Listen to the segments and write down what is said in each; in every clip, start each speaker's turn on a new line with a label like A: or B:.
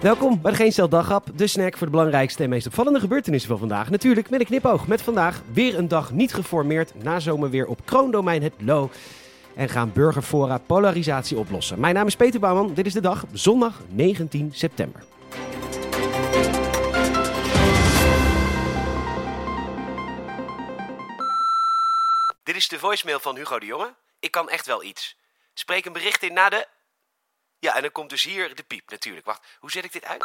A: Welkom bij de Geen Stel Daghap, de snack voor de belangrijkste en meest opvallende gebeurtenissen van vandaag. Natuurlijk met een knipoog. Met vandaag weer een dag niet geformeerd, na zomer weer op kroondomein het Lo. En gaan burgerfora polarisatie oplossen. Mijn naam is Peter Bouwman, dit is de dag, zondag 19 september. Dit is de voicemail van Hugo de Jonge. Ik kan echt wel iets. Spreek een bericht in na de... Ja, en dan komt dus hier de piep natuurlijk. Wacht, hoe zet ik dit uit?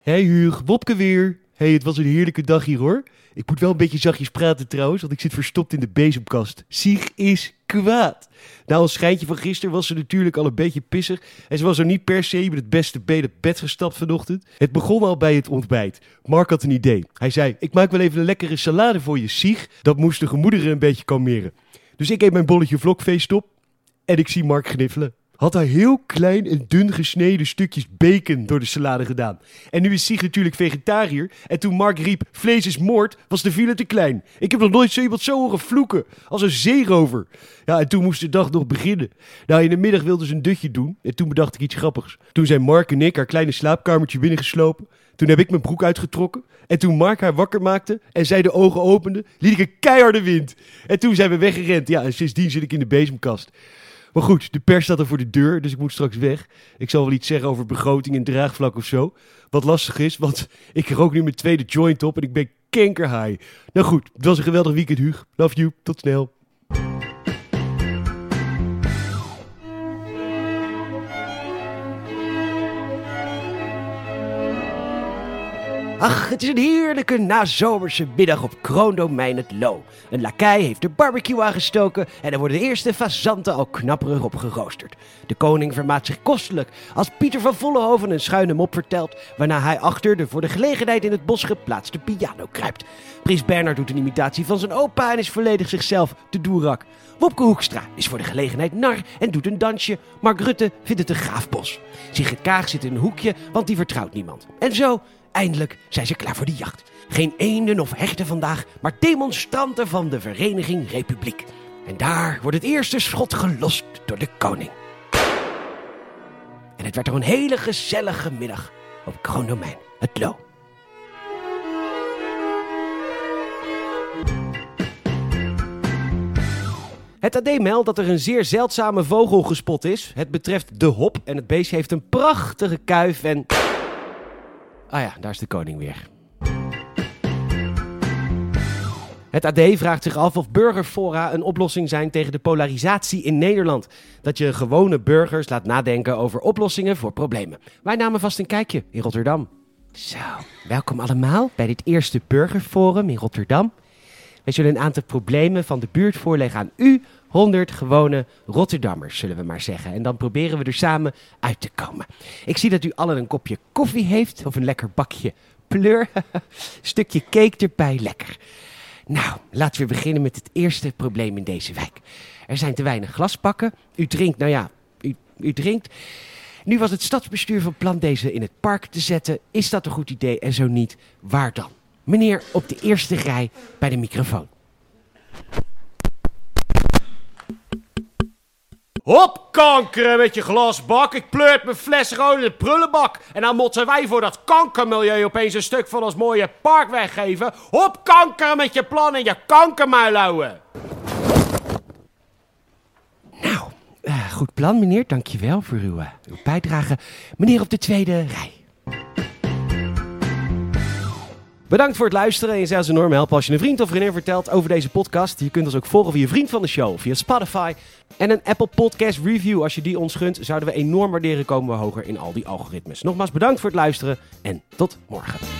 B: Hey Huug, Wopke weer. Hey, het was een heerlijke dag hier hoor. Ik moet wel een beetje zachtjes praten trouwens, want ik zit verstopt in de bezemkast. Sieg is kwaad. Na een schijntje van gisteren was ze natuurlijk al een beetje pissig. En ze was er niet per se met het beste been het bed gestapt vanochtend. Het begon al bij het ontbijt. Mark had een idee. Hij zei, ik maak wel even een lekkere salade voor je, Sieg. Dat moest de gemoederen een beetje kalmeren. Dus ik eet mijn bolletje vlokfeest op en ik zie Mark gniffelen had hij heel klein en dun gesneden stukjes bacon door de salade gedaan. En nu is Sieg natuurlijk vegetariër. En toen Mark riep, vlees is moord, was de file te klein. Ik heb nog nooit zo iemand zo horen vloeken, als een zeerover. Ja, en toen moest de dag nog beginnen. Nou, in de middag wilden ze een dutje doen. En toen bedacht ik iets grappigs. Toen zijn Mark en ik haar kleine slaapkamertje binnengeslopen. Toen heb ik mijn broek uitgetrokken. En toen Mark haar wakker maakte en zij de ogen opende, liet ik een keiharde wind. En toen zijn we weggerend. Ja, en sindsdien zit ik in de bezemkast. Maar goed, de pers staat er voor de deur, dus ik moet straks weg. Ik zal wel iets zeggen over begroting en draagvlak of zo. Wat lastig is, want ik rook nu mijn tweede joint op en ik ben kankerhigh. Nou goed, het was een geweldig weekend, Huug. Love you, tot snel.
A: Ach, het is een heerlijke nazomerse middag op Kroondomein het Lo. Een lakai heeft de barbecue aangestoken en er worden de eerste fazanten al knapperig op geroosterd. De koning vermaakt zich kostelijk als Pieter van Vollenhoven een schuine mop vertelt, waarna hij achter de voor de gelegenheid in het bos geplaatste piano kruipt. Prins Bernard doet een imitatie van zijn opa en is volledig zichzelf de doerak. Wopke Hoekstra is voor de gelegenheid nar en doet een dansje. Mark Rutte vindt het een gaaf bos. Sigrid Kaag zit in een hoekje, want die vertrouwt niemand. En zo Eindelijk zijn ze klaar voor de jacht. Geen eenden of hechten vandaag, maar demonstranten van de Vereniging Republiek. En daar wordt het eerste schot gelost door de koning. En het werd er een hele gezellige middag op Kroondomein, het Lo. Het AD meldt dat er een zeer zeldzame vogel gespot is. Het betreft de hop en het beest heeft een prachtige kuif en... Ah ja, daar is de koning weer. Het AD vraagt zich af of burgerfora een oplossing zijn tegen de polarisatie in Nederland. Dat je gewone burgers laat nadenken over oplossingen voor problemen. Wij namen vast een kijkje in Rotterdam. Zo, welkom allemaal bij dit eerste burgerforum in Rotterdam. Wij zullen een aantal problemen van de buurt voorleggen aan u, 100 gewone Rotterdammers, zullen we maar zeggen. En dan proberen we er samen uit te komen. Ik zie dat u allen een kopje koffie heeft of een lekker bakje pleur. Stukje cake erbij, lekker. Nou, laten we beginnen met het eerste probleem in deze wijk. Er zijn te weinig glaspakken. U drinkt, nou ja, u, u drinkt. Nu was het stadsbestuur van plan deze in het park te zetten. Is dat een goed idee en zo niet, waar dan? Meneer op de eerste rij bij de microfoon.
C: Hop, kankeren met je glasbak. Ik pleurt mijn fles rood in de prullenbak. En dan moeten wij voor dat kankermilieu opeens een stuk van ons mooie park weggeven. Hop, kankeren met je plan en je kankermuil houden.
A: Nou, uh, goed plan, meneer. Dankjewel voor uw, uh, uw bijdrage. Meneer op de tweede rij. Bedankt voor het luisteren en je zou ons enorm helpen als je een vriend of vriendin vertelt over deze podcast. Je kunt ons ook volgen via Vriend van de Show, via Spotify en een Apple Podcast Review. Als je die ons gunt, zouden we enorm waarderen komen we hoger in al die algoritmes. Nogmaals bedankt voor het luisteren en tot morgen.